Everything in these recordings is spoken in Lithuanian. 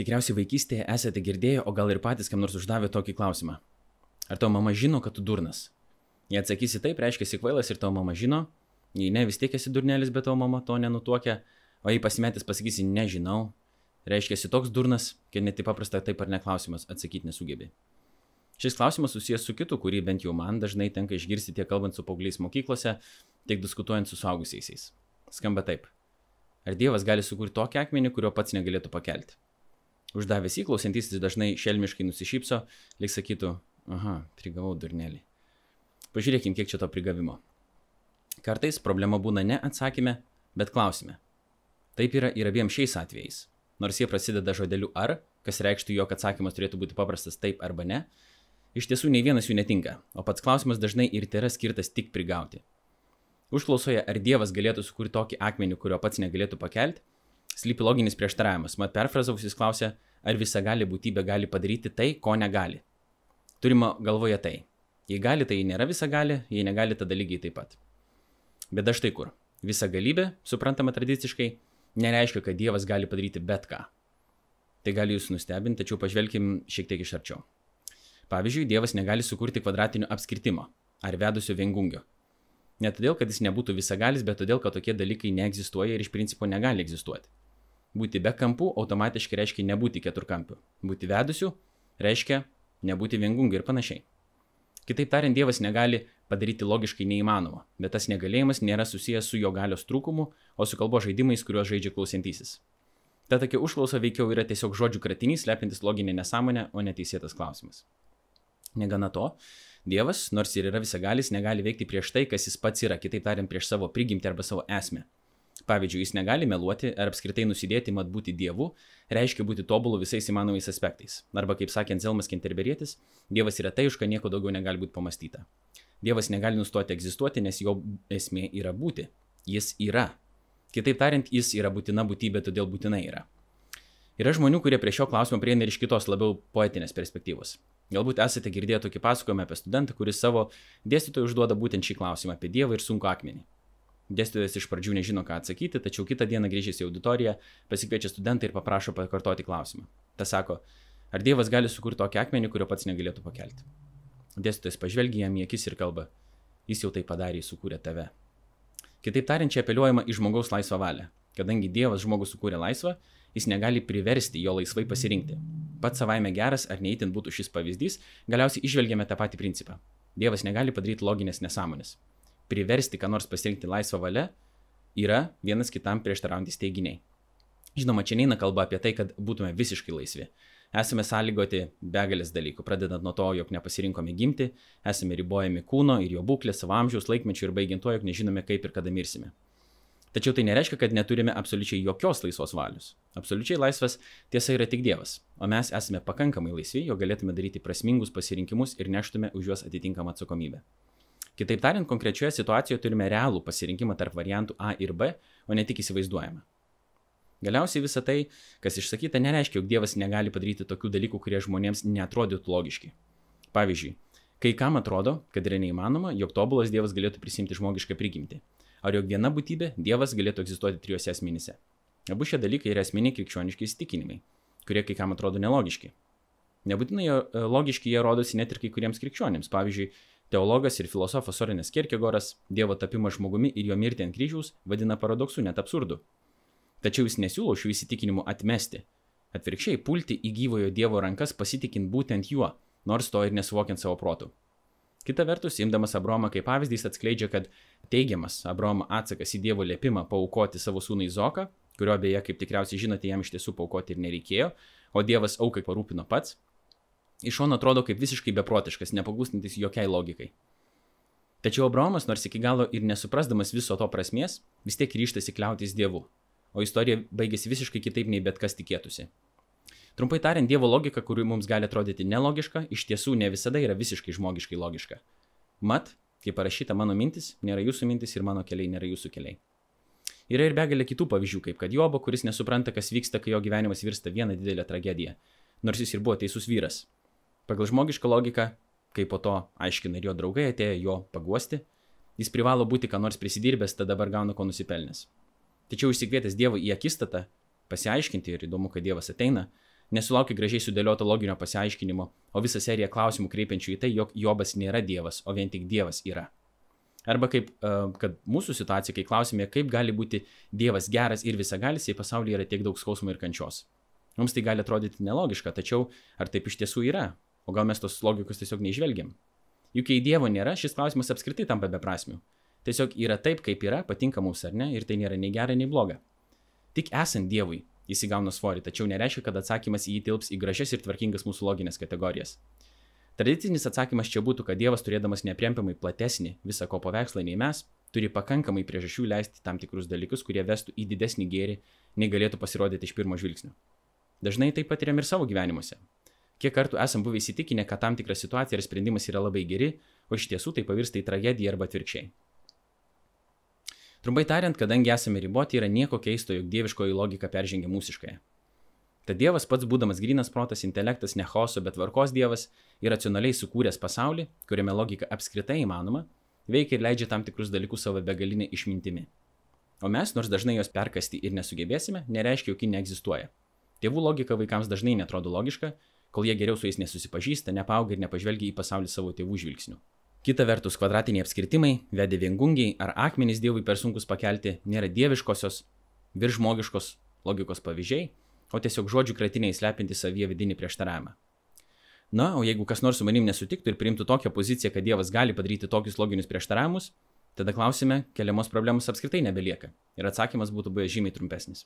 Tikriausiai vaikystėje esate girdėję, o gal ir patys kam nors uždavė tokį klausimą. Ar tavo mama žino, kad tu durnas? Jei atsakysi taip, reiškia esi kvailas ir tavo mama žino, jei ne, vis tiek esi durnelis, bet tavo mama to nenutuokia, o jei pasimetęs pasakysi nežinau, reiškia esi toks durnas, kad net į paprastą taip ar ne klausimas atsakyti nesugebi. Šis klausimas susijęs su kitu, kurį bent jau man dažnai tenka išgirsti tiek kalbant su paaugliais mokyklose, tiek diskutuojant su suaugusiaisiais. Skamba taip. Ar Dievas gali sukurti tokį akmenį, kurio pats negalėtų pakelti? Uždavęs įklausantysis dažnai šelmiškai nusišypso, lyg sakytų, aha, prigavau durnelį. Pažiūrėkim, kiek čia to prigavimo. Kartais problema būna ne atsakyme, bet klausime. Taip yra ir abiem šiais atvejais. Nors jie prasideda žodeliu ar, kas reikštų, jog atsakymas turėtų būti paprastas taip arba ne, iš tiesų nei vienas jų netinka, o pats klausimas dažnai ir tai yra skirtas tik prigauti. Užklausoje, ar Dievas galėtų sukurti tokį akmenį, kurio pats negalėtų pakelti, slypi loginis prieštaravimas. Mat perfrazavus jis klausia, ar visa gali būtybė gali padaryti tai, ko negali. Turima galvoje tai. Jei gali, tai nėra visa gali, jei negali, tada lygiai taip pat. Bet aš tai kur? Visa galybė, suprantama tradiciškai, nereiškia, kad Dievas gali padaryti bet ką. Tai gali jūs nustebinti, tačiau pažvelkim šiek tiek iš arčiau. Pavyzdžiui, Dievas negali sukurti kvadratinio apskritimo ar vedusio viengungio. Ne todėl, kad jis nebūtų visagalis, bet todėl, kad tokie dalykai neegzistuoja ir iš principo negali egzistuoti. Būti be kampų automatiškai reiškia nebūti keturkampiu. Būti vedusiu reiškia nebūti viengungiu ir panašiai. Kitaip tariant, Dievas negali padaryti logiškai neįmanoma, bet tas negalėjimas nėra susijęs su jo galios trūkumu, o su kalbo žaidimais, kuriuos žaidžia klausantysis. Ta tokia užklausa veikiau yra tiesiog žodžių kratinys, lepintis loginę nesąmonę, o neteisėtas klausimas. Negana to, Dievas, nors ir yra visagalis, negali veikti prieš tai, kas jis pats yra, kitaip tariant, prieš savo prigimtį arba savo esmę. Pavyzdžiui, jis negali meluoti ar apskritai nusidėti, mat būti dievu, reiškia būti tobulu visais įmanomais aspektais. Arba, kaip sakė Anselmas Kenterberietis, Dievas yra tai, už ką nieko daugiau negali būti pamastyta. Dievas negali nustoti egzistuoti, nes jo esmė yra būti. Jis yra. Kitaip tariant, jis yra būtina būtybė, todėl būtinai yra. Yra žmonių, kurie prie šio klausimo prieina ir iš kitos labiau poetinės perspektyvos. Galbūt esate girdėję tokį pasakojimą apie studentą, kuris savo dėstytojui užduoda būtent šį klausimą apie Dievą ir sunku akmenį. Dėstytojas iš pradžių nežino, ką atsakyti, tačiau kitą dieną grįžęs į auditoriją pasikviečia studentą ir paprašo pakartoti klausimą. Tas sako, ar Dievas gali sukurti tokį akmenį, kurio pats negalėtų pakelti. Dėstytojas pažvelgia jam į akis ir kalba, jis jau tai padarė, jis sukūrė tave. Kitaip tariant, čia apeliuojama į žmogaus laisvą valią. Kadangi Dievas žmogų sukūrė laisvą, jis negali priversti jo laisvai pasirinkti. Pats savaime geras ar neįtin būtų šis pavyzdys, galiausiai išvelgiame tą patį principą. Dievas negali padaryti loginės nesąmonės priversti ką nors pasirinkti laisvą valią yra vienas kitam prieštaraujantis teiginiai. Žinoma, čia neina kalba apie tai, kad būtume visiškai laisvi. Esame sąlygoti begalės dalykų, pradedant nuo to, jog nepasirinkome gimti, esame ribojami kūno ir jo būklės, savo amžiaus, laikmečių ir baigiant to, jog nežinome, kaip ir kada mirsime. Tačiau tai nereiškia, kad neturime absoliučiai jokios laisvos valios. Absoliučiai laisvas tiesa yra tik Dievas, o mes esame pakankamai laisvi, jo galėtume daryti prasmingus pasirinkimus ir neštume už juos atitinkamą atsakomybę. Kitaip tariant, konkrečioje situacijoje turime realų pasirinkimą tarp variantų A ir B, o ne tik įsivaizduojamą. Galiausiai visa tai, kas išsakyta, nereiškia, jog Dievas negali padaryti tokių dalykų, kurie žmonėms netrodytų logiški. Pavyzdžiui, kai kam atrodo, kad yra neįmanoma, jog tobulas Dievas galėtų prisimti žmogišką prigimtį, ar jog viena būtybė Dievas galėtų egzistuoti trijose asmenyse. Abu šie dalykai yra esminiai krikščioniški įsitikinimai, kurie kai kam atrodo nelogiški. Nebūtinai logiški jie rodosi net ir kai kuriems krikščionims. Pavyzdžiui, Teologas ir filosofas Sorenas Kierkegoras Dievo tapimą žmogumi ir jo mirtį ant kryžiaus vadina paradoksu, net absurdu. Tačiau jis nesiūlo šių įsitikinimų atmesti. Atvirkščiai, pulti į gyvojo Dievo rankas pasitikint būtent juo, nors to ir nesuvokiant savo protų. Kita vertus, imdamas Abromą kaip pavyzdys atskleidžia, kad teigiamas Abromo atsakas į Dievo liepimą paukoti savo sūnų Izoką, kurio beje, kaip tikriausiai žinote, jam iš tiesų paukoti ir nereikėjo, o Dievas aukai parūpino pats, iš šono atrodo kaip visiškai beprotiškas, nepaklūstantis jokiai logikai. Tačiau Abraomas, nors iki galo ir nesuprasdamas viso to prasmės, vis tiek ryštasi kliautis Dievu, o istorija baigėsi visiškai kitaip nei bet kas tikėtųsi. Trumpai tariant, Dievo logika, kuri mums gali atrodyti nelogiška, iš tiesų ne visada yra visiškai žmogiškai logiška. Mat, kaip parašyta mano mintis, nėra jūsų mintis ir mano keliai nėra jūsų keliai. Yra ir begalė kitų pavyzdžių, kaip kad Jobo, kuris nesupranta, kas vyksta, kai jo gyvenimas virsta viena didelė tragedija, nors jis ir buvo teisus vyras. Pagal žmogišką logiką, kai po to aiškina ir jo draugai atėjo jo paguosti, jis privalo būti ką nors prisidirbęs, tada dabar gauna ko nusipelnęs. Tačiau išsikvietęs Dievą į akistatą, pasiaiškinti ir įdomu, kad Dievas ateina, nesulaukia gražiai sudėlioto loginio pasiaiškinimo, o visą seriją klausimų kreipiančių į tai, jog Jobas nėra Dievas, o vien tik Dievas yra. Arba kaip, kad mūsų situacija, kai klausime, kaip gali būti Dievas geras ir visagalis, jei pasaulyje yra tiek daug skausmo ir kančios. Mums tai gali atrodyti nelogiška, tačiau ar taip iš tiesų yra? O gal mes tos logikos tiesiog neižvelgiam? Juk jei Dievo nėra, šis klausimas apskritai tampa beprasmiu. Tiesiog yra taip, kaip yra, patinka mums ar ne, ir tai nėra nei gera, nei bloga. Tik esant Dievui jis įgauna svorį, tačiau nereiškia, kad atsakymas į jį tilps į gražias ir tvarkingas mūsų loginės kategorijas. Tradicinis atsakymas čia būtų, kad Dievas turėdamas nepriempiamai platesnį visą ko paveikslą nei mes, turi pakankamai priežasčių leisti tam tikrus dalykus, kurie vestų į didesnį gėrį, nei galėtų pasirodyti iš pirmo žvilgsnio. Dažnai tai patiriam ir savo gyvenimuose. Kiek kartų esam buvę įsitikinę, kad tam tikra situacija ir sprendimas yra labai geri, o iš tiesų tai pavirsta į tragediją arba atvirkščiai. Trumpai tariant, kadangi esame riboti, yra nieko keisto, jog dieviškoji logika peržengia mūsiškąją. Tad Dievas pats būdamas grinas protas, intelektas, ne chaoso, bet tvarkos Dievas ir racionaliai sukūręs pasaulį, kuriame logika apskritai įmanoma, veikia ir leidžia tam tikrus dalykus savo begalinę išmintimi. O mes, nors dažnai jos perkasti ir nesugebėsime, nereiškia, jog ji neegzistuoja. Tėvų logika vaikams dažnai netrodo logiška, kol jie geriau su jais nesusipažįsta, nepauga ir nepažvelgia į pasaulį savo tėvų žvilgsnių. Kita vertus, kvadratiniai apskritimai, vedė viengungiai ar akmenys dievui per sunkus pakelti nėra dieviškosios, viržmogiškos logikos pavyzdžiai, o tiesiog žodžių kratiniai slepinti savyje vidinį prieštaravimą. Na, o jeigu kas nors su manim nesutiktų ir priimtų tokią poziciją, kad Dievas gali padaryti tokius loginius prieštaravimus, tada klausime, keliamos problemos apskritai nebelieka. Ir atsakymas būtų buvęs žymiai trumpesnis.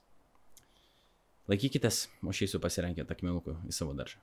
Laikykitės, o aš eisiu pasirengę akmenukų į savo daržą.